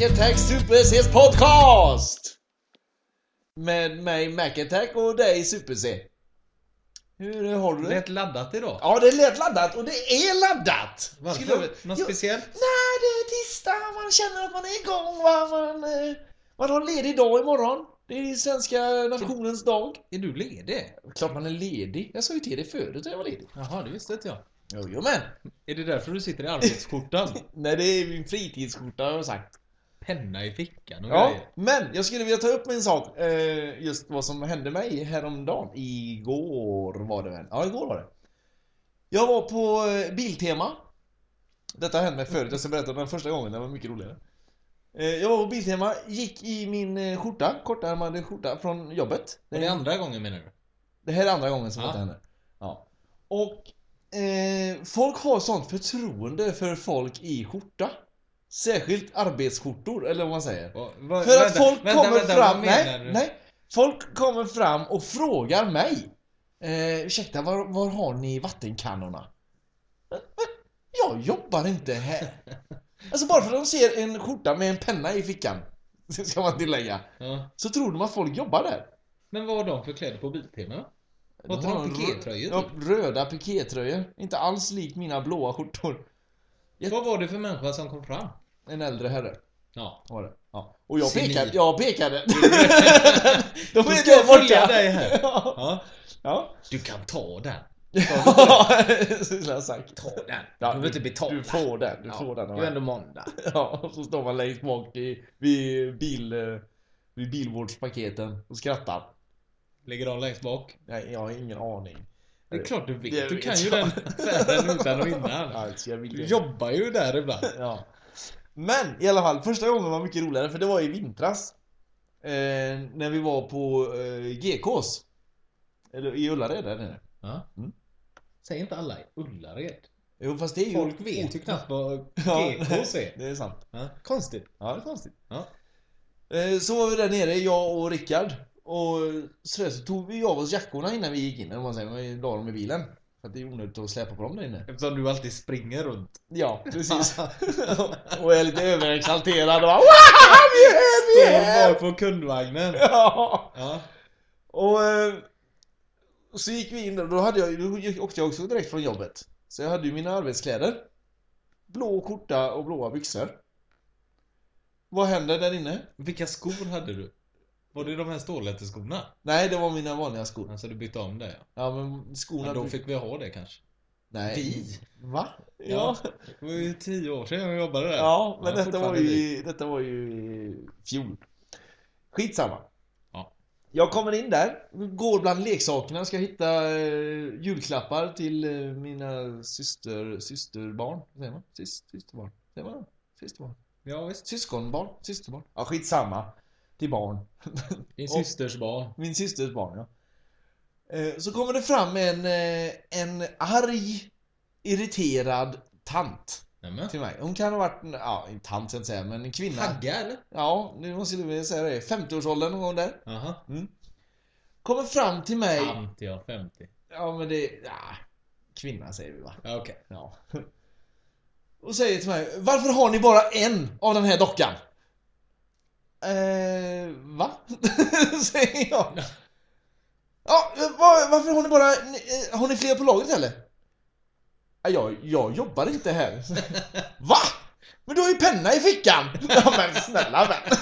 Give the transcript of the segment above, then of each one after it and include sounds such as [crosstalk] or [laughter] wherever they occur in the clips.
av Mac Attack Super C's podcast! Med mig Mac Attack och dig Super C. Hur har du det? Lät laddat idag. Ja, det lät laddat och det är laddat! Skulle Varför? väl- Något Jo, speciellt? Nej, det är tisdag, man känner att man är igång va. Man, eh, man har ledig dag imorgon. Det är svenska nationens dag. Är du ledig? Klart man är ledig. Jag sa ju till dig förut att jag var ledig. Jaha, det visste inte jag. Jajamän. Är det därför du sitter i arbetsskjortan? [laughs] Nej, det är min fritidsskjorta har jag sagt. Penna i fickan och Ja, grejer. men jag skulle vilja ta upp en sak. Eh, just vad som hände mig häromdagen. Igår var det väl? Ja, igår var det. Jag var på eh, Biltema. Detta hänt mig förut, jag ska berätta den första gången, den var mycket roligare. Eh, jag var på Biltema, gick i min eh, skjorta, kortärmade skjorta från jobbet. Det är andra gången menar du? Det här är andra gången som Ja. detta händer. Ja. Och eh, folk har sånt förtroende för folk i skjorta. Särskilt arbetsskjortor, eller vad man säger. Och, vad- För att vänta, folk vänta, kommer vänta, fram, nej, nej. Folk kommer fram och frågar mig. Eh, ursäkta, var, var har ni vattenkannorna? Jag jobbar inte här. [laughs] Alltså bara för att de ser en skjorta med en penna i fickan, [laughs] ska man tillägga, Ja. så tror de att folk jobbar där. Men vad har de för kläder på Biltema? Har de rö- pikétröjor Ja, typ? röda pikétröjor. Inte alls lik mina blåa skjortor. Jag- Vad var det för människa som kom fram? En äldre herre Ja. var det. Ja. Och jag Senil. pekade. Jag pekade. [laughs] Då ska jag följa borta. dig här. [laughs] Ja. Ja. ja. Du kan ta den. [laughs] jag ha sagt. Ta den. Du Ja, behöver inte betala. Du får den. Du Ja, får den. Det är ändå måndag. Ja, och så står man längst bak i, vid, bil, vid bilvårdspaketen och skrattar. Ligger de längst bak? Nej, jag har ingen aning. Det är klart du vet. Du vet kan ju den färden utan och innan. [laughs] Alltså, jag vill Du jobbar ju där ibland. Ja. Men i alla fall, första gången var mycket roligare för det var i vintras. Eh, när vi var på eh, GKs. Eller i Ullared där nere. Ja. Mm. Säg inte alla i Ullared. Jo fast det är ju... Folk vet ju knappt vad [laughs] GKs är. Det är sant. Ja. Konstigt. Ja, det är konstigt. Ja. Eh, så var vi där nere, jag och Rickard. Och så, så tog vi av oss jackorna innan vi gick in, eller vad man säger. Vi la dem i bilen. För att det är onödigt att släpa på dem där inne. Eftersom du alltid springer runt. Ja, [laughs] precis. [laughs] och är lite överexalterad och bara "Wow, vi är här, vi är Står här! bak på kundvagnen. [laughs] Ja. Ja. Och eh, så gick vi in där och då hade jag, då åkte jag också direkt från jobbet. Så jag hade ju mina arbetskläder. Blå skjorta och blåa byxor. Vad händer där inne? Vilka skor hade du? Var det de här stålhätteskorna? Nej, det var mina vanliga skor. Alltså du bytte om det ja. Ja, men skorna... Men då fick vi ha det kanske. Nej. Vi? Va? Ja. Ja. Det var ju tio år sedan jag jobbade där. Ja, men Ja, detta, var ju, detta var ju i fjol. Skitsamma. Ja. Jag kommer in där, går bland leksakerna, ska hitta eh, julklappar till eh, mina syster, systerbarn. Säger man? Sys, systerbarn? Säger man Systerbarn? Ja visst. Syskonbarn? Systerbarn? Ja, skitsamma. Till barn. Din [laughs] systers barn. Min systers barn, ja. Eh, Så kommer det fram en, eh, en arg, irriterad tant Nämen. till mig. Hon kan ha varit, ja, en tant ska jag inte säga, men en kvinna. Hagga eller? Ja, nu måste jag väl säga det. 50-årsåldern någon gång där. Jaha. Kommer fram till mig. Tant ja, 50. Ja, men det, ja, kvinna säger vi va? Okej. Ja. [laughs] Och säger till mig, varför har ni bara en av den här dockan? Eh, va? [laughs] säger jag. Ja, var, varför har ni bara, eh, har ni fler på lagret eller? Ja, jag, jag jobbar inte här. [laughs] Va? Men du har ju penna i fickan! [laughs] Ja men snälla vän.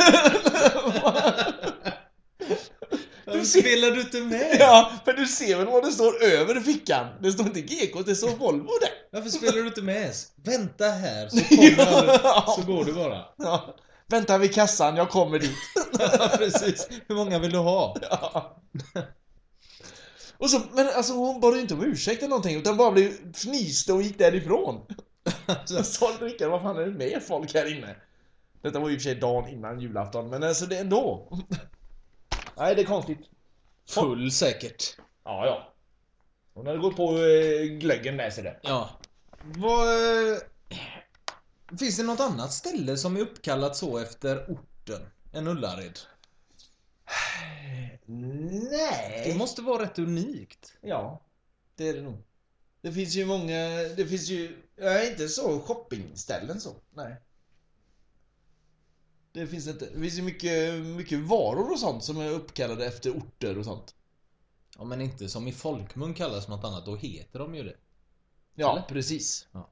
Varför spelar du inte med? Ja, för du ser väl vad det står över fickan? Det står inte GK, det står Volvo där. Varför spelar du inte med? Vänta här så kommer Ja. så går du bara. Ja. Vänta vid kassan, jag kommer dit. [laughs] Ja, precis. Hur många vill du ha? Ja. Och så, men alltså hon bad inte om ursäkt eller någonting utan bara blev fnyste och gick därifrån. [laughs] Så sa Rickard, vad fan är det med folk här inne? Detta var ju i och för sig dagen innan julafton, men alltså det är ändå. [laughs] Nej, det är konstigt. Full säkert. Ja, ja. Hon hade gått på eh, glöggen där ser det. Ja. Vad... Finns det något annat ställe som är uppkallat så efter orten än Ullared? Nej. Det måste vara rätt unikt. Ja, det är det nog. Det finns ju många, det finns ju, ja, inte så shoppingställen så. Nej. Det finns inte. Det finns ju mycket, mycket varor och sånt som är uppkallade efter orter och sånt. Ja men inte som i folkmun kallas något annat, då heter de ju det. Ja, Eller? precis. Ja.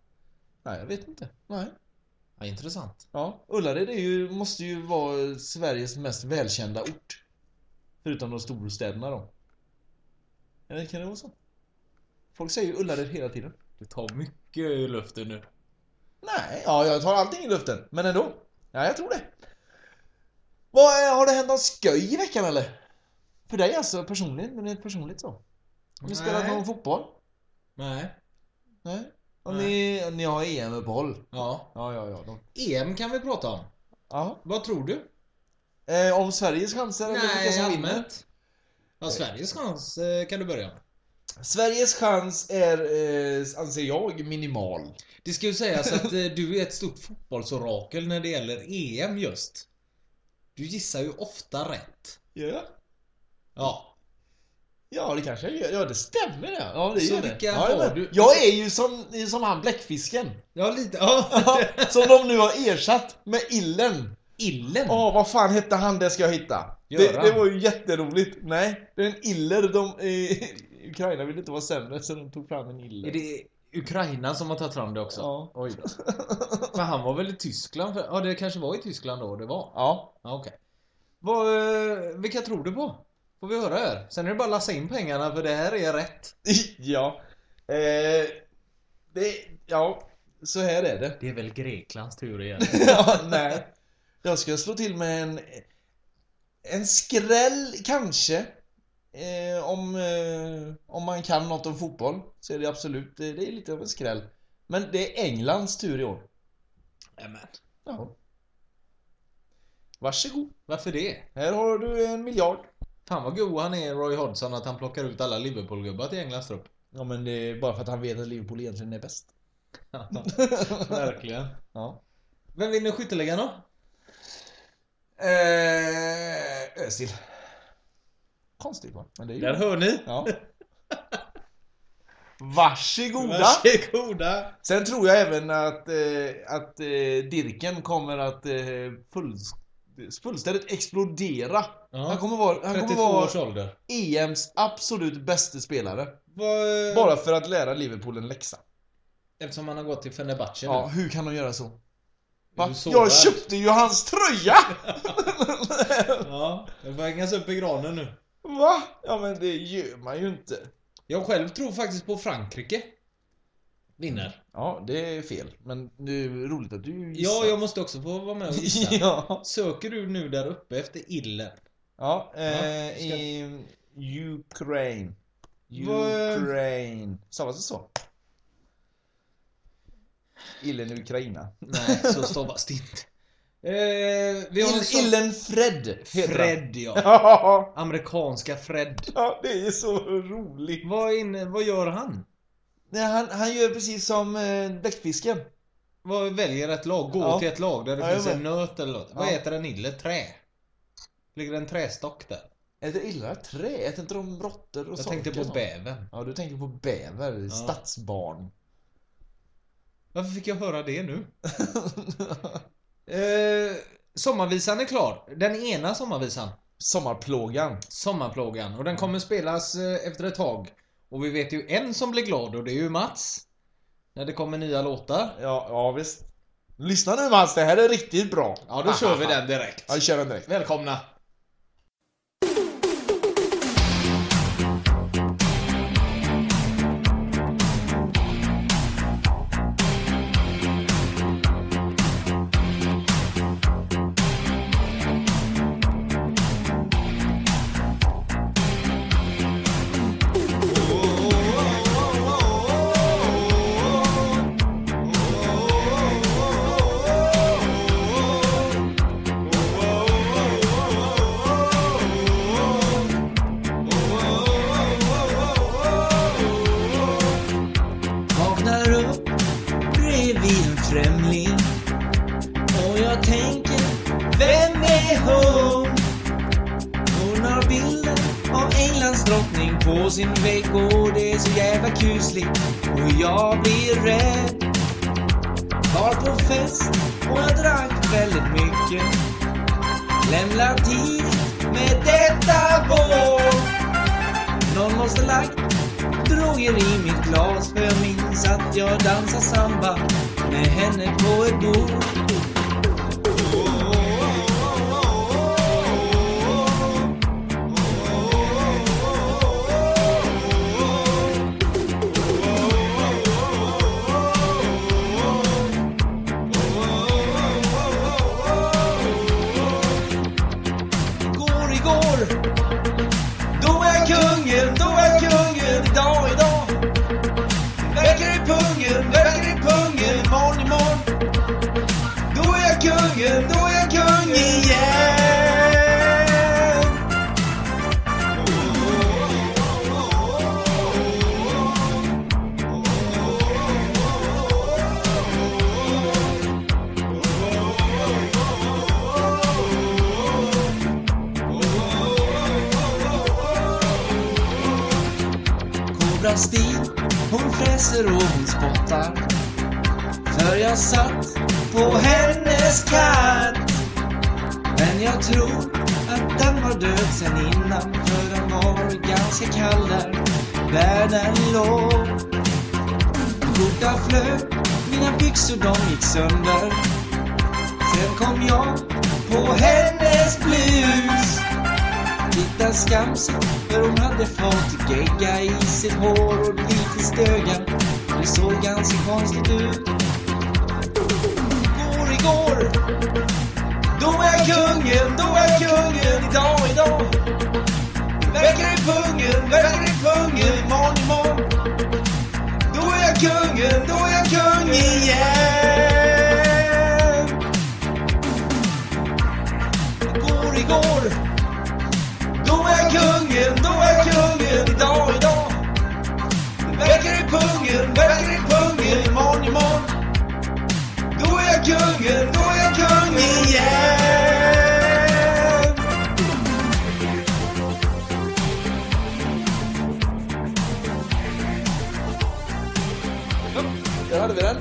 Nej, jag vet inte. Nej. Ja, intressant. Ja, Ullared är ju, måste ju vara Sveriges mest välkända ort. Förutom de storstäderna då. Eller kan det vara så? Folk säger ju Ullared hela tiden. Du tar mycket i luften nu. Nej, ja jag tar allting i luften. Men ändå. Ja, jag tror det. Vad, är- har det hänt någon sköj i veckan eller? För dig alltså personligen, men det är personligt så. Har ni spelat någon fotboll? Nej. Nej? Och ni, ni har EM-uppehåll? Ja. Ja, ja, ja. De... EM kan vi prata om. ja. Vad tror du? Eh, om Sveriges chanser eller vilka som vinner? allmänt. Ja, Sveriges chans eh, kan du börja med. Sveriges chans är, eh, anser jag, minimal. Det ska ju sägas att eh, du är ett stort fotbollsorakel när det gäller EM just. Du gissar ju ofta rätt. Ja. Ja. Ja, det kanske jag gör. Ja, det stämmer det. Ja, det Så gör det. ja, har du- Jag är ju som, som han bläckfisken. Ja, lite. Ja. [laughs] som de nu har ersatt med Illen. Illen. Åh, vad fan hette han det ska jag hitta? Det, det var ju jätteroligt. Nej, det är en iller. De, eh, Ukraina ville inte vara sämre så de tog fram en iller. Är det Ukraina som har tagit fram det också? Ja. Oj då. För han var väl i Tyskland? För, ja, det kanske var i Tyskland då det var. Ja. Ja, okej. Vad, eh, vilka tror du på? Får vi höra här. Sen är det bara att lassa in pengarna för det här är rätt. [laughs] ja. Eh, det, ja, så här är det. Det är väl Greklands tur igen. [laughs] ja, nej. Jag ska slå till med en... En skräll kanske. Eh, om, eh, om man kan något om fotboll så är det absolut, det, det är lite av en skräll. Men det är Englands tur i år. Nämen. Ja. Varsågod. Varför det? Här har du en miljard. Fan vad god han är Roy Hodgson att han plockar ut alla Liverpool-gubbar till Englands trupp. Ja men det är bara för att han vet att Liverpool egentligen är bäst. [laughs] Verkligen. Ja. Vem vinner skytteligan då? Eh, Özil. Konstigt va? Men det är ju... Där hör ni. Ja. [laughs] Varsågoda! Varsågoda. Sen tror jag även att, eh, att eh, Dirken kommer att eh, full, fullständigt explodera. Han Ja. kommer vara, han 32 kommer vara. EMs absolut bästa spelare. Vad, Bara för att lära Liverpool en läxa. Eftersom han har gått till Fenerbahce Ja, nu. hur kan de göra så? Va? Jag köpte ju hans tröja! [laughs] Ja, det får hängas upp i granen nu. Va? Ja men det gör man ju inte. Jag själv tror faktiskt på Frankrike. Vinner. Ja, det är fel. Men det är roligt att du Ja, jag måste också få vara med och gissa. [laughs] ja. Söker du nu där uppe efter illen? Ja, eh, Ja, ska- i Ukraine. Ukraine. Stavas det så? Illen Ukraina. Nej, så stavas det inte. [laughs] Eh, vi har Ill, Illen Fred. Fred [laughs] ja. Amerikanska Fred. ja, det är så roligt. Vad, inne, vad gör han? Nej, han, han gör precis som eh, bläckfisken. Vad väljer ett lag? Går Ja. till ett lag där det Ja, finns en nöt eller något. Vad heter en ille? Trä? Ligger det en trästock där? Äter illa trä? Äter inte de råttor och Jag tänkte på bävern. Ja, du tänker på bäver. Stadsbarn. Varför fick jag höra det nu? [laughs] eh, sommarvisan är klar. Den ena sommarvisan. Sommarplågan. Sommarplågan. Och den kommer spelas eh, efter ett tag. Och vi vet ju en som blir glad och det är ju Mats. När det kommer nya låtar. Ja, ja visst. Lyssna nu Mats, det här är riktigt bra. Ja, då kör vi [laughs] den direkt. Ja, kör den direkt. Välkomna! Fnyser och hon spottar. För jag satt på hennes katt. Men jag tror att den var död sen innan För den var ganska kall där, där den låg. Skjortan flög, mina byxor de gick sönder. Sen kom jag på hennes blus. Titta skamsen, för hon hade fått gegga i sitt hår och lite stöga. Det såg ganska konstigt ut. Igår, igår. Då är jag kungen, då är jag kungen idag, idag. Verkar i pungen, verkar i pungen imorgon, imorgon. Pungen, verkar i pungen imorgon, imorgon Då är jag kungen, då är jag kung igen Där hade vi den.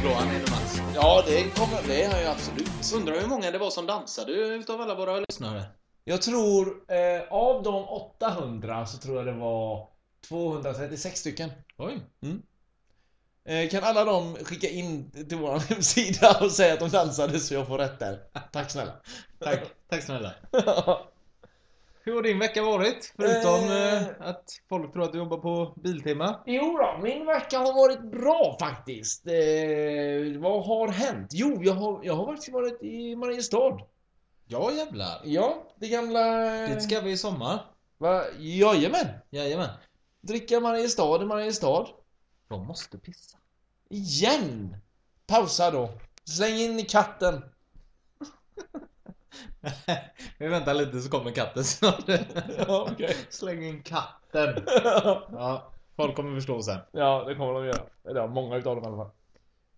Blåan är Mats. Ja, det kommer, det är han ju absolut. Undrar hur många det var som dansade utav alla våra lyssnare? Jag tror, eh, av de 800 så tror jag det var 236 stycken. Oj. Eh, kan alla de skicka in till vår [laughs] hemsida och säga att de dansade så jag får rätt där? Tack snälla. [laughs] Tack. Tack snälla. [laughs] Hur har din vecka varit? Förutom Eh. eh, att folk tror att du jobbar på Biltema. Jo då, min vecka har varit bra faktiskt. Eh, vad har hänt? Jo, jag har, jag har faktiskt varit i Mariestad. Ja jävlar. Ja, det gamla... Dit ska vi i sommar. Va? Jajamän! Jajamän. Dricka Mariestad i Mariestad. De måste pissa. Igen! Pausa då. Släng in katten. [laughs] vi väntar lite så kommer katten snart. [laughs] Ja, okej. Släng in katten. [laughs] Ja, folk kommer förstå sen. ja, det kommer de göra. Eller ja, många utav dem i alla fall.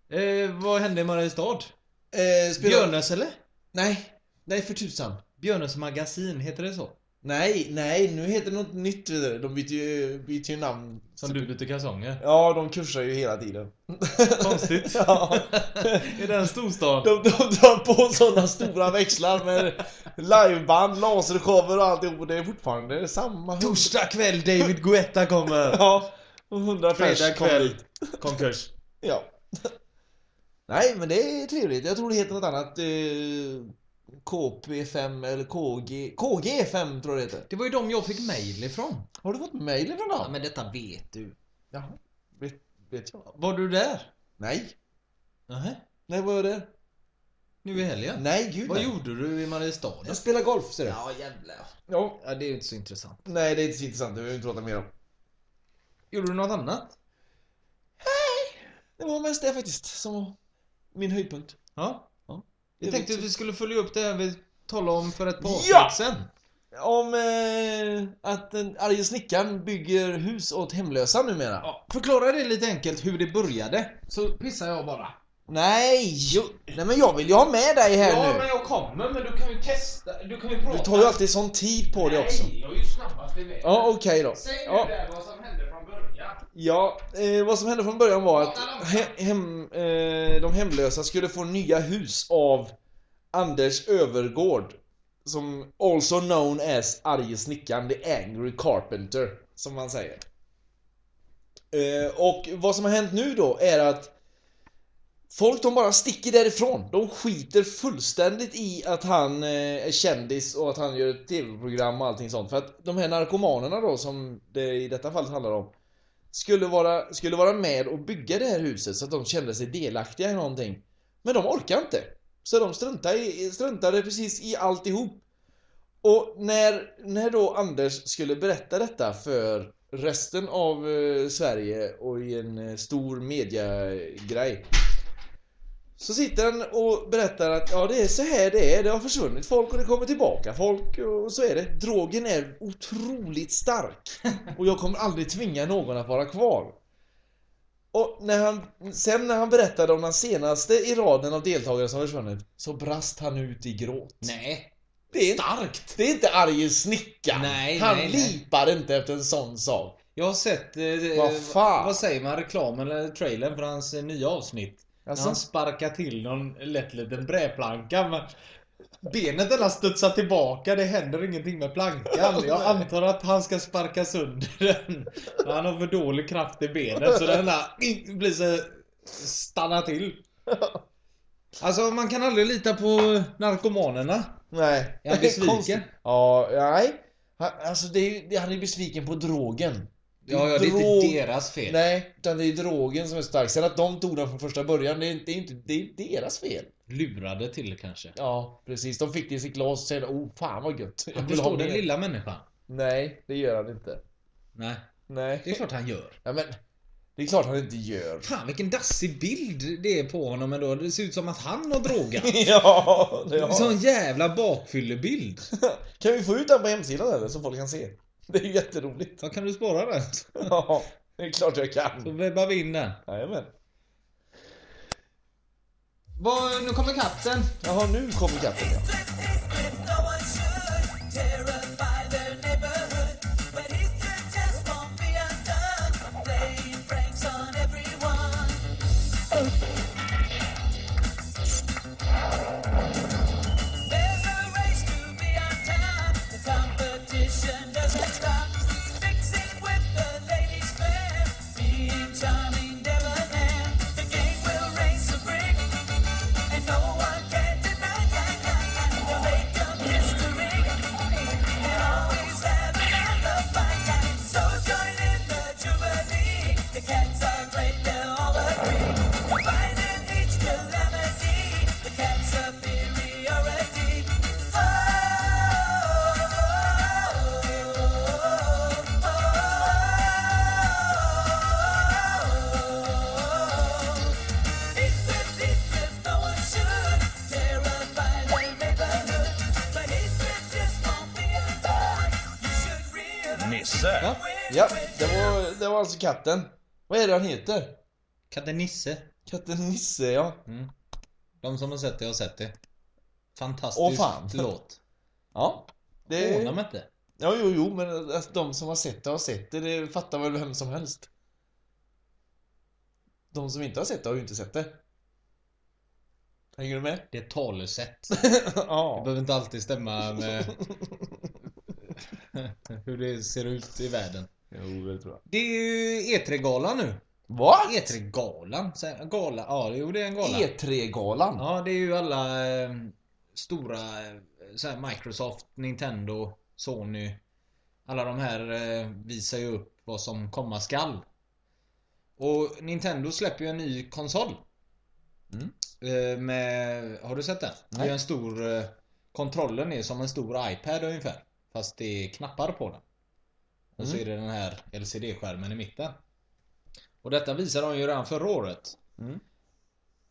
Eh, vad hände i Mariestad? Eh, spela... Björnös eller? Nej. Nej, för tusan. Björnös magasin, heter det så? Nej, nej, nu heter det något nytt du. De byter ju, byter ju namn. Som du byter kalsonger? Ja, de kursar ju hela tiden. Konstigt. [laughs] ja. I den storstad? De, de drar på sådana stora växlar med liveband, lasershower och alltihop och det är fortfarande samma Torsdag kväll, David Guetta kommer! [laughs] Ja, och Fredag kväll, konkurs. Ja. Nej, men det är trevligt. Jag tror det heter något annat. Eh, KP5 eller KG... KG5 tror jag det heter. Det var ju de jag fick mail ifrån. Har du fått mail från Ja, dem? men detta vet du. Jaha. Vet, vet jag? Var du där? Nej. Nej. Nej, vad är det? Nu i helgen? Nej, gud Vad nej. gjorde du i Mariestad? Jag spelar golf, ser du. Ja, jävlar. Ja. Ja, det är ju inte så intressant. Nej, det är inte så intressant. Det vill vi inte prata mer om. Gjorde du något annat? Det var mest det faktiskt som var min höjdpunkt. Ja. Ja. Jag tänkte att vi skulle följa upp det här vi talade om för ett par avsnitt Ja! sen. Om eh, att den arge snickaren bygger hus åt hemlösa numera. Ja, förklara det lite enkelt hur det började. Så pissar jag bara. Nej! Nej men jag vill ju ha med dig här Ja, nu. men jag kommer, men du kan ju testa. Du kan ju prata. Du tar ju alltid sån tid på dig också. Nej, jag är ju snabbast i vägen. Ja, okej då. Säg nu Ja, där vad som hände ja eh, vad som hände från början var att he hem, eh, de hemlösa skulle få nya hus av Anders Övergård. Som also known as arge snickaren, the angry carpenter. Som man säger. Eh, och vad som har hänt nu då är att Folk de bara sticker därifrån. De skiter fullständigt i att han eh, är kändis och att han gör ett tv-program och allting sånt. För att de här narkomanerna då som det i detta fallet handlar om skulle vara, skulle vara med och bygga det här huset så att de kände sig delaktiga i någonting. Men de orkar inte. Så de struntade, i, struntade precis i alltihop. Och när, när då Anders skulle berätta detta för resten av eh, Sverige och i en eh, stor mediagrej så sitter han och berättar att ja det är så här det är, det har försvunnit folk och det kommer tillbaka folk och så är det. Drogen är otroligt stark [laughs] och jag kommer aldrig tvinga någon att vara kvar. Och när han, sen när han berättade om den senaste i raden av deltagare som har försvunnit så brast han ut i gråt. Nej. Det är, Starkt! det är inte arge snickaren. Nej, han nej, nej. lipar inte efter en sån sak. Jag har sett, eh, Vad fan? vad säger man, reklamen eller trailern för hans eh, nya avsnitt. Alltså? Han sparkar till någon lätt liten brädplanka men Benet alla studsar tillbaka, det händer ingenting med plankan. [laughs] Jag antar att han ska sparka sönder den. Han har för dålig kraft i benet så den där blir så stannar till. [laughs] Alltså man kan aldrig lita på narkomanerna. Nej. Är han besviken? Ja, nej. Han, alltså det är, han är besviken på drogen. Ja, ja, det är Drog- inte deras fel. Nej, utan det är drogen som är stark. Sen att de tog den från första början, det är inte, det är inte det är deras fel. Lurade till kanske. Ja, precis. De fick det i sitt glas och säger oh fan vad gött. Han förstår den mer." lilla människan. Nej, det gör han inte. Nej, Nej. det är klart han gör. Ja, men det är klart han inte gör. Fan vilken dassig bild det är på honom ändå. Det ser ut som att han har drogat. [laughs] ja, det har sån jävla bakfyllebild. [laughs] Kan vi få ut den på hemsidan eller? Så folk kan se. Det är ju jätteroligt. Ja, kan du spara den? Ja, det är klart jag Så kan. webbar vi in den. Jajamän. Vad, nu kommer katten. Jaha, nu kommer katten ja. Katten. Vad är det han heter? Katten Nisse. Katten Nisse, ja. De som har sett det har sett det. Fantastisk Åh, fan. låt. Ja. Det... Förvånar mig inte. Ja, jo, jo, men alltså, de som har sett det har sett det. Det fattar väl vem som helst. De som inte har sett det har ju inte sett det. Hänger du med? Det är ett talesätt. [laughs] Det ja. behöver inte alltid stämma med [laughs] hur det ser ut i världen. Jo, det tror jag. Det är ju E3-galan nu. Vad? E3-galan? Säger jag? Gala? Ja, jo det är en gala. E3-galan? Ja, det är ju alla eh, stora eh, så här Microsoft, Nintendo, Sony. Alla de här eh, visar ju upp vad som komma skall. Och Nintendo släpper ju en ny konsol. Mm. Eh, med, har du sett den? Det Nej. är en stor... Eh, kontrollen är som en stor iPad ungefär. Fast det är knappar på den. Och så Mm. är det den här LCD-skärmen i mitten. Och detta visade de ju redan förra året. Mm.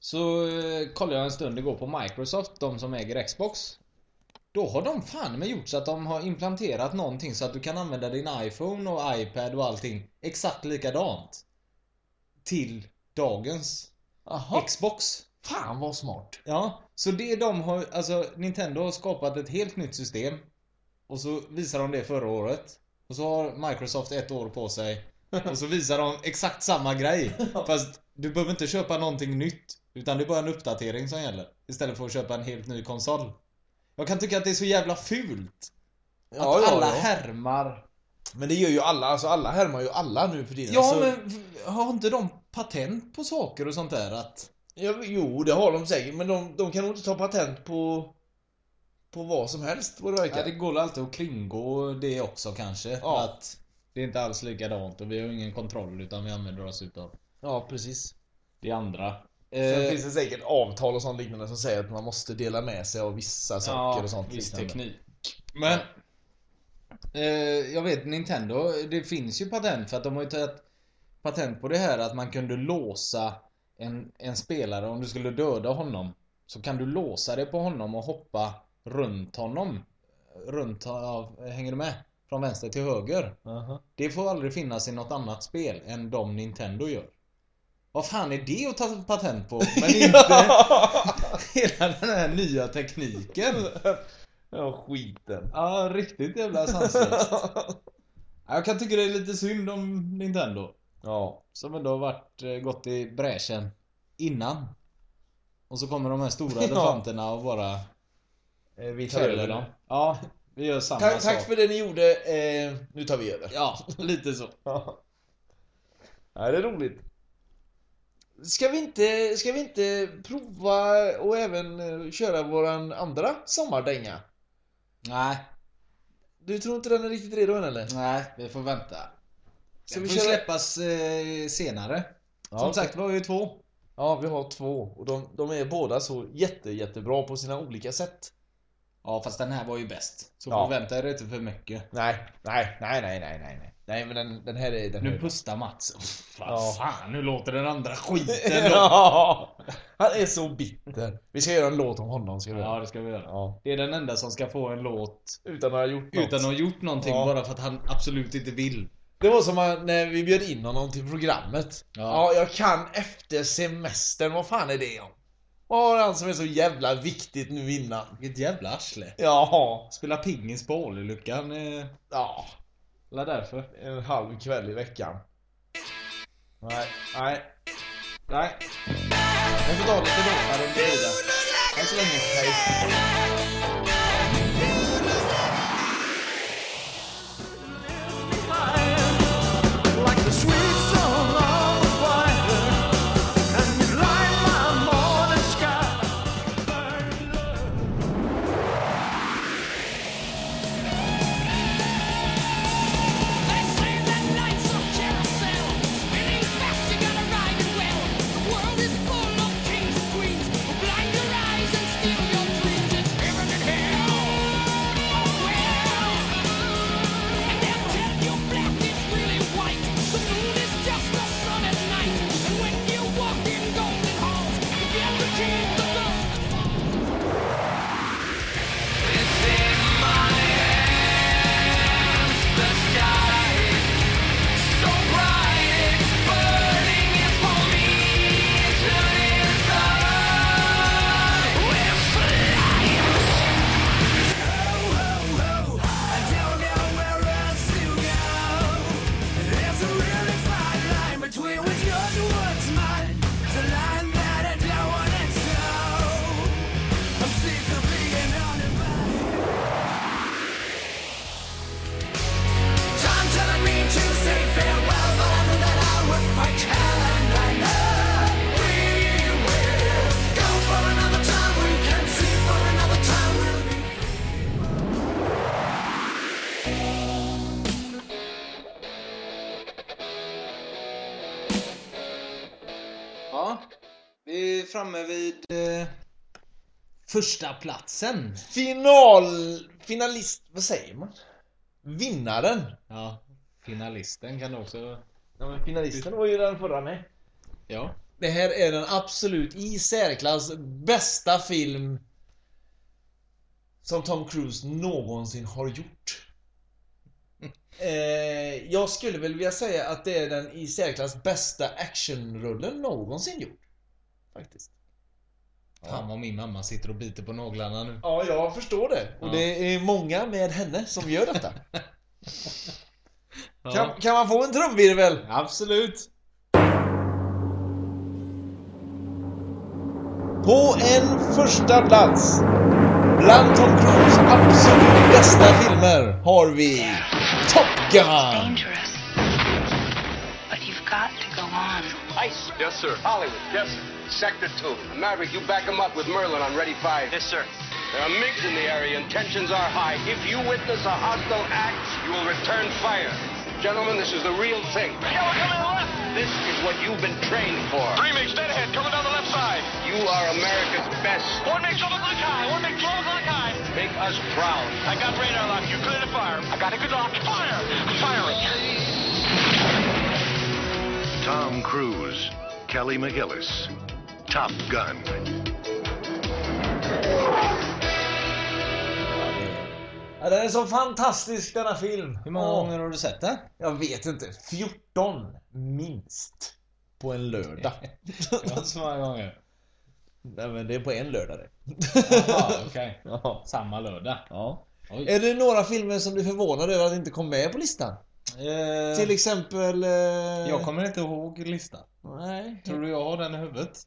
Så eh, kollade jag en stund igår på Microsoft, de som äger Xbox. Då har de fan med gjort så att de har implanterat någonting så att du kan använda din iPhone och iPad och allting exakt likadant. Till dagens Jaha. Xbox. Fan vad smart. Ja, så det de har, alltså Nintendo har skapat ett helt nytt system. Och så visar de det förra året. Och så har Microsoft ett år på sig. Och så visar de exakt samma grej. [laughs] Fast Du behöver inte köpa någonting nytt. Utan det är bara en uppdatering som gäller. Istället för att köpa en helt ny konsol. Jag kan tycka att det är så jävla fult. Att ja, alla ja. härmar. Men det gör ju alla, alltså alla härmar ju alla nu för tiden. Ja så... men har inte de patent på saker och sånt där? Att... Ja, jo, det har de säkert, men de, de kan nog inte ta patent på på vad som helst vad det verkar. Ja, det går alltid att kringgå det också kanske. Ja. Att det är inte alls likadant och vi har ingen kontroll utan vi använder oss utav Ja, precis. det andra. Sen Eh, finns det säkert avtal och sånt liknande som säger att man måste dela med sig av vissa saker och sånt viss teknik. Men eh, jag vet Nintendo, det finns ju patent för att de har ju tagit patent på det här att man kunde låsa en, en spelare om du skulle döda honom. Så kan du låsa det på honom och hoppa runt honom. Runt, av, hänger du med? Från vänster till höger. Aha. Det får aldrig finnas i något annat spel än de Nintendo gör. Vad fan är det att ta patent på? [laughs] Men inte [laughs] hela den här nya tekniken. [laughs] ja, skiten. Ja, riktigt jävla sanslöst. Ja, Jag kan tycka det är lite synd om Nintendo. ja. Som ändå har varit, eh, gått i bräschen innan. Och så kommer de här stora elefanterna och bara Eh, Vi tar över dem. Ja, vi gör samma Tack, sak. tack för det ni gjorde. Eh, nu tar vi över. Ja, [laughs] lite så. Ja. Det är roligt. Ska vi inte, ska vi inte prova och även eh, köra våran andra sommardänga? Nej, Du tror inte den är riktigt redo än eller? nej, vi får vänta. Ska Den vi får köra- släppas eh, senare. Ja, Som sagt, vi har ju två. Ja, vi har två och de, de är båda så jätte, jättebra på sina olika sätt. Ja, fast den här var ju bäst. Så Ja. förvänta er inte för mycket. Nej, nej, nej, nej, nej, nej, nej. Men den, den här är... Den här Nu är- pustar Mats. Vad Ja. fan, nu låter den andra skiten [laughs] då. ja, han är så bitter. Vi ska göra en låt om honom, ska vi Ja, det ska vi göra. Ja. Det är den enda som ska få en låt Utan att ha gjort något. utan att ha gjort någonting Ja. bara för att han absolut inte vill. Det var som när vi bjöd in honom till programmet. Ja. Ja. jag kan efter semestern. Vad fan är det om? Vad har han som är så jävla viktigt nu innan? Vilket jävla arsle. Jaha. Spela pingis på Ålylyckan. Eh, Ja, la därför. en halv kväll i veckan. Nej, nej. Nej. Jag får ta lite låtar under tiden. Än så länge, hej. Första platsen. Final... Finalist... Vad säger man? Vinnaren. Ja. Finalisten kan du också... Ja, men finalisten var ju den förra med. Ja. Det här är den absolut i särklass bästa film som Tom Cruise någonsin har gjort. [laughs] Eh, jag skulle väl vilja säga att det är den i särklass bästa actionrullen någonsin gjort. Faktiskt. Fan vad min mamma sitter och biter på naglarna nu. Ja, jag förstår det. Och Ja. det är många med henne som gör detta. [laughs] Ja. kan, kan man få en trumvirvel? Absolut. På en första plats bland Tom Cruise absolut bästa filmer har vi Top Gun! Ice. Yes, sir. Hollywood. Yes, sir. Sector 2. Maverick, you back him up with Merlin on Ready 5. Yes, sir. There are MiGs in the area and tensions are high. If you witness a hostile act, you will return fire. Gentlemen, this is the real thing. Yellow coming left. This is what you've been trained for. Three MiGs dead ahead, coming down the left side. You are America's best. One MiG 12 o'clock high, one MiG 12 o'clock high. Make us proud. I got radar lock, you clear to fire. I got a good lock. Fire! Firing. Tom Cruise, Kelly McGillis, Top Gun. Ja, den är så fantastisk denna film. Hur många gånger har du sett den? Jag vet inte. 14 minst. På en lördag. [laughs] Ja, så många gånger. Nej men det är på en lördag det. Jaha, okej. [laughs] Ja. Samma lördag. ja. Oj. Är det några filmer som du är förvånad över att inte kom med på listan? Eh, Till exempel... Eh... Jag kommer inte ihåg listan. Nej. Tror du jag har den i huvudet?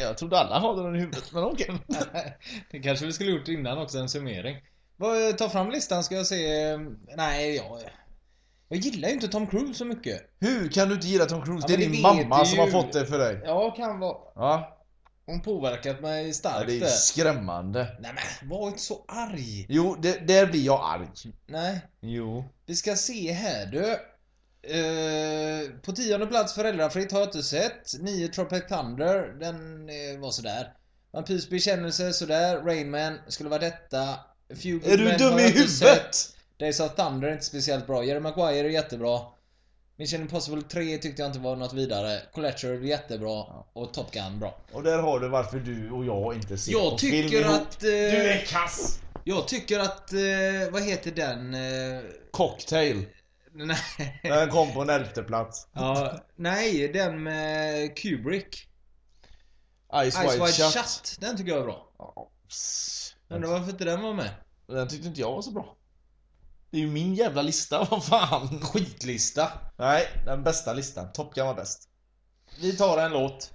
Jag trodde alla hade den i huvudet, men okej. [laughs] [laughs] det kanske vi skulle gjort innan också, en summering. Vad- Ta fram listan ska jag se. Nej, jag... Jag gillar ju inte Tom Cruise så mycket. Hur kan du inte gilla Tom Cruise? Ja, det är din mamma som har fått det för dig. Ja, kan vara. Ja. Hon påverkat mig ja starkt det är skrämmande. Nej men, var inte så arg. Jo, det, där blir jag arg. Nej. Jo. Vi ska se här du. Eh, på tionde plats Föräldrafritt har jag inte sett. Nio Tropic Thunder, den eh, var sådär. Vampyrs bekännelse, sådär. Rainman skulle vara detta. Few Good Är du Men dum i huvudet? Days of Thunder är inte speciellt bra. Jerry Maguire är jättebra. Mission Impossible 3 tyckte jag inte var något vidare. Collateral är jättebra. Och Top Gun bra. Och där har du varför du och jag inte ser Jag på film tycker ihop. att... Eh, Du är kass! Jag tycker att... Eh, vad heter den? Eh, Cocktail. nej. Den kom på en elfte plats. Ja, nej, den med Kubrick. Ice, Ice White, White Shut. Shut. Den tycker jag är bra. Ja. Undrar varför inte den var med? Den tyckte inte jag var så bra. Det är ju min jävla lista, [laughs] vad fan. Skitlista. Nej, den bästa listan. Top Gun var bäst. Vi tar en låt.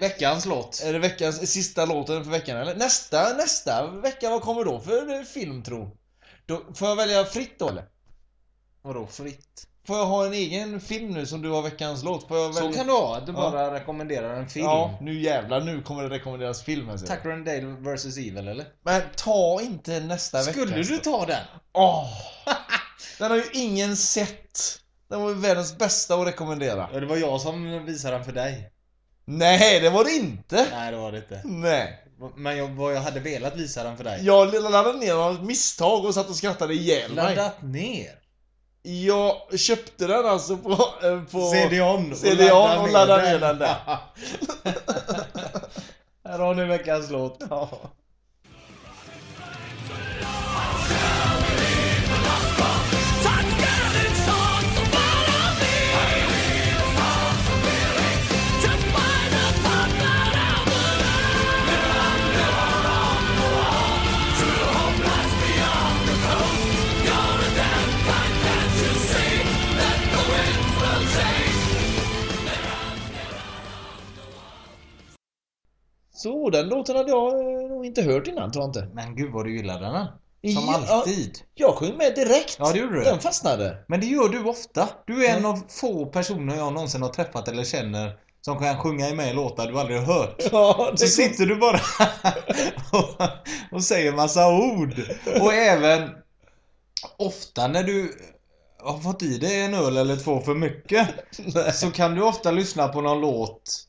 Veckans låt. Är det veckans sista låten för veckan eller? Nästa, nästa vecka, vad kommer då för film tro? Då, får jag välja fritt då eller? Vadå fritt? Får jag ha en egen film nu som du har veckans låt? Får jag Så välja... kan du ha, att du Ja. bara rekommenderar en film. Ja, nu jävlar, nu kommer det rekommenderas film här jag. Tucker and Dale vs Evil eller? Men ta inte nästa vecka. Skulle du ta den? Åh! Den har ju ingen sett. Den var ju världens bästa att rekommendera. Ja, det var jag som visade den för dig. Nej, det var det inte! Nej, det var det inte. Nej. Men jag, vad jag hade velat visa den för dig. Jag laddade ner den av ett misstag och satt och skrattade ihjäl mig. Laddat ner. Jag köpte den alltså på... eh, på CD-ON. och CD-ON ladda och ner laddade den. ner den där. [laughs] Här har ni veckans låt. Ja. Så, den låten hade jag eh, nog inte hört innan, tror jag inte. Men gud vad du gillade den. Som Ja, alltid. Jag sjöng med direkt. Ja, det gjorde du. Den fastnade. Men det gör du ofta. Du är en av få personer jag någonsin har träffat eller känner som kan sjunga med i låtar du aldrig har hört. Ja, det Så sitter du bara [laughs] och, och säger massa ord. Och även ofta när du har fått i dig en öl eller två för mycket så kan du ofta lyssna på någon låt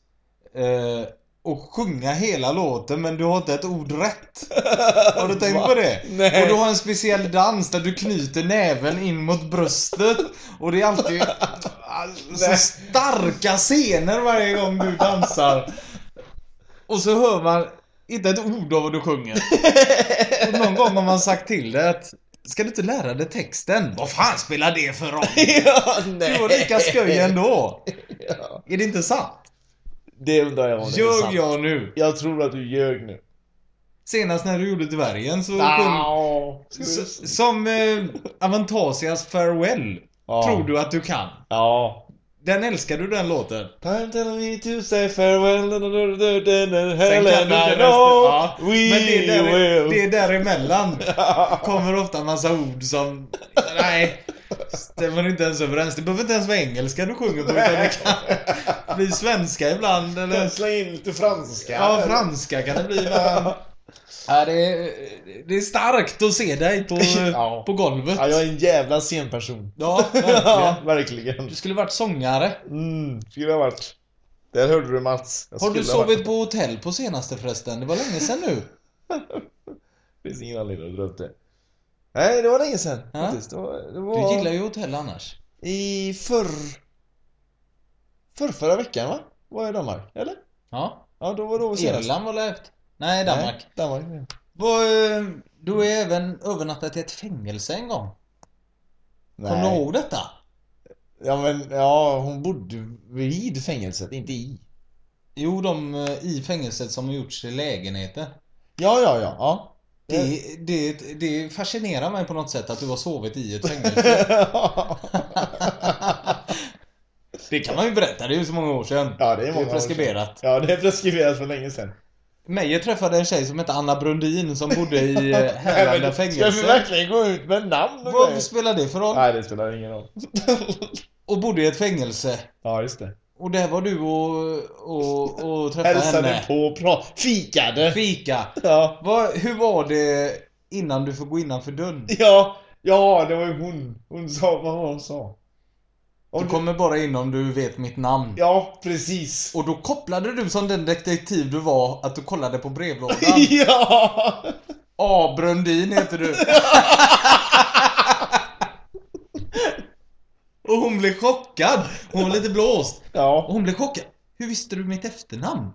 eh, och sjunga hela låten men du har inte ett ord rätt. [laughs] Har du tänkt på det? Nej. Och du har en speciell dans där du knyter näven in mot bröstet och det är alltid så starka scener varje gång du dansar. Och så hör man inte ett ord av vad du sjunger. Och någon gång har man sagt till dig att Ska du inte lära dig texten? Vad fan spelar det för roll? [laughs] ja, nej. Du var lika skoj ändå. [laughs] Ja. Är det inte sant? Det undrar jag om det är Ljög sant. jag nu? Jag tror att du ljög nu. Senast när du gjorde dvärgen så. Ja. S- Som eh, Avantasias Farewell Ja. tror du att du kan. Ja. Den älskar du den låten? Time tell me to say farewell Sen kan du inte resten. Ja, Men det där, det däremellan [laughs] kommer ofta en massa ord som... Nej. Stämmer inte ens överens. Det behöver inte ens vara engelska du sjunger på utan det kan bli svenska ibland eller... Släng in lite franska Ja, franska kan det bli ibland. Ja, det, är, det är starkt att se dig på, Ja. på golvet. Ja, jag är en jävla scenperson Ja, [laughs] verkligen. Ja, verkligen Du skulle varit sångare. Mm, skulle ha varit Där hörde du Mats Jag Har du sovit varit- på hotell på senaste förresten? Det var länge sedan nu. Det [laughs] finns ingen anledning att dra upp det Nej, det var länge sedan Ja. faktiskt det var, det var Du gillar ju hotell annars. I förr... Förr, förra veckan va? Var jag i Danmark, eller? Ja. Ja, då var det senast. Irland var efter? Nej, Danmark. Nej, Danmark ja. Var, eh, du har även övernattat i ett fängelse en gång. Kommer du Nej. ihåg detta? Ja men, ja hon bodde vid fängelset, inte i. Jo, de eh, i fängelset som har gjorts till lägenheter. Ja, ja, ja. ja. Det, det, det fascinerar mig på något sätt att du har sovit i ett fängelse. [laughs] det kan man ju berätta, det är ju så många år sedan. Ja, det är många år preskriberat. Ja, det är preskriberat för länge sedan. Meyer träffade en tjej som hette Anna Brundin som bodde i eh, [laughs] Härlanda Ska vi fängelse. verkligen gå ut med namn och Vad grejer? spelar det för roll? Nej, det spelar ingen roll. Och bodde i ett fängelse. Ja, just det. Och där var du och, och, och träffade Hälsade henne. på och pra- fikade. Fika. Ja. Vad, hur var det innan du får gå innanför dörren? Ja, ja, det var ju hon. Hon sa vad hon sa. Om Du du- kommer bara in om du vet mitt namn. Ja, precis. Och då kopplade du som den detektiv du var att du kollade på brevlådan. [laughs] ja! A. Brundin heter du. [laughs] Och hon blev chockad. Hon var lite blåst. Och Ja. hon blev chockad. Hur visste du mitt efternamn?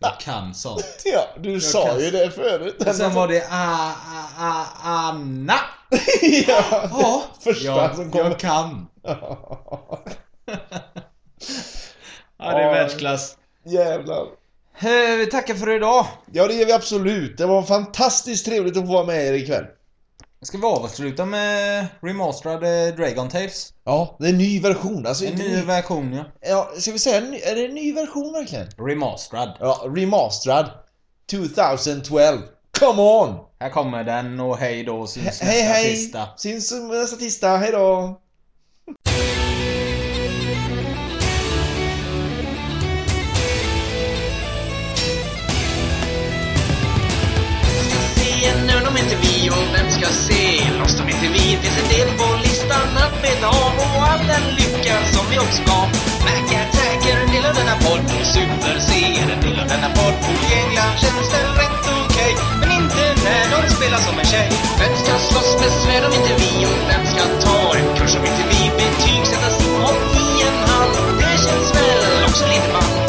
Jag kan sånt. [laughs] Ja, du sa kan- ju det förut. Och sen var det a, a, a, Anna. [laughs] ja. Ja, Första jag, som kom. jag kan. [laughs] Ja, det är Ja. världsklass. Jävlar. Vi tackar för idag. Ja, det gör vi absolut. Det var fantastiskt trevligt att få vara med er ikväll. Ska vi avsluta med remasterade Dragon Tales? Ja, det är en ny version. Alltså, En inte ny version ja. Ja, ska vi säga, ny- är det en ny version verkligen? Remasterad. Ja, remasterad. 2012. Come on! Här kommer den och hej då syns hej nästa hej! tisdag. Syns nästa tisdag, hej då! Inte vi och vem ska se. Loss om inte vi finns en del på listan att beta av och all den lycka som vi också gav. Mac Attack är en del av denna podd. Och Super C är en del av denna podd. Och England känns väl rätt okej? Men inte när de spelar som en tjej. Vem ska slåss med svärd om inte vi? Och vem ska ta en kurs om inte vi? Betygsätta Simon i en hand det känns väl också lite man?